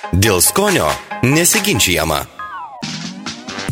Dėl skonio nesiginčiama.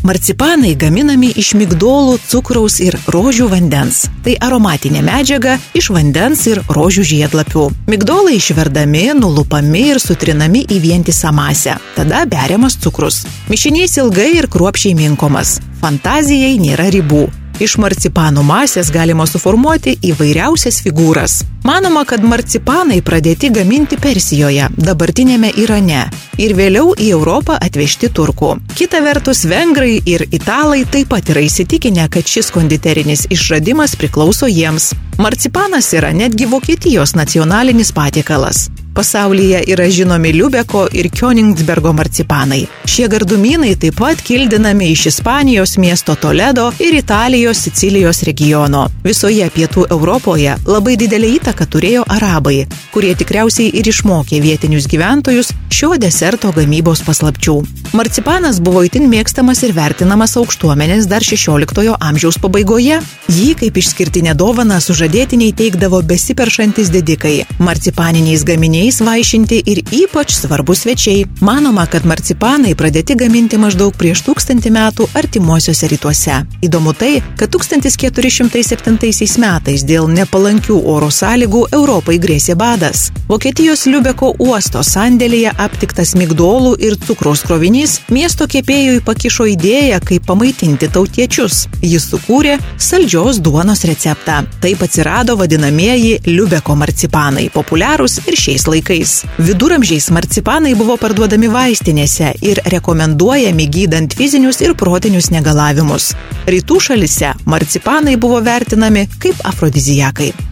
Marcipanai gaminami iš migdolų, cukraus ir rožių vandens. Tai aromatinė medžiaga iš vandens ir rožių žiedlapių. Migdolai išverdami, nulupami ir sutrinami į vientisą masę. Tada beriamas cukrus. Mišinys ilgai ir kruopšiai minkomas. Fantazijai nėra ribų. Iš marcipanų masės galima suformuoti įvairiausias figūras. Manoma, kad marcipanai pradėti gaminti Persijoje, dabartinėme Irane, ir vėliau į Europą atvežti turkų. Kita vertus, vengrai ir italai taip pat yra įsitikinę, kad šis konditerinis išradimas priklauso jiems. Marcipanas yra netgi Vokietijos nacionalinis patiekalas. Pasaulyje yra žinomi Liubeko ir Königsbergo marcipanai. Šie gardumynai taip pat kildinami iš Ispanijos miesto Toledo ir Italijos Sicilijos regiono. Visoje pietų Europoje labai didelį įtaką turėjo arabai, kurie tikriausiai ir išmokė vietinius gyventojus šio deserto gamybos paslapčių. Marcipanas buvo itin mėgstamas ir vertinamas aukštuomenės dar 16 amžiaus pabaigoje. Jį kaip išskirtinę dovaną sužadėtiniai teikdavo besiperšantis didikai, marcipaniniais gaminiais vaišinti ir ypač svarbus svečiai. Manoma, kad marcipanai pradėti gaminti maždaug prieš tūkstantį metų artimuosiuose rytuose. Įdomu tai, kad 1407 metais dėl nepalankių oro sąlygų Europai grėsė badas. Vokietijos Liubeko uosto sandėlėje aptiktas migdolų ir cukraus krovinys miesto kepėjui pakišo idėją, kaip pamaitinti tautiečius. Jis sukūrė saldžios duonos receptą. Taip atsirado vadinamieji Liubeko marcipanai, populiarūs ir šiais laikais. Viduramžiais marcipanai buvo parduodami vaistinėse ir rekomenduojami gydant fizinius ir protinius negalavimus. Rytų šalise marcipanai buvo vertinami kaip afrodizijakai.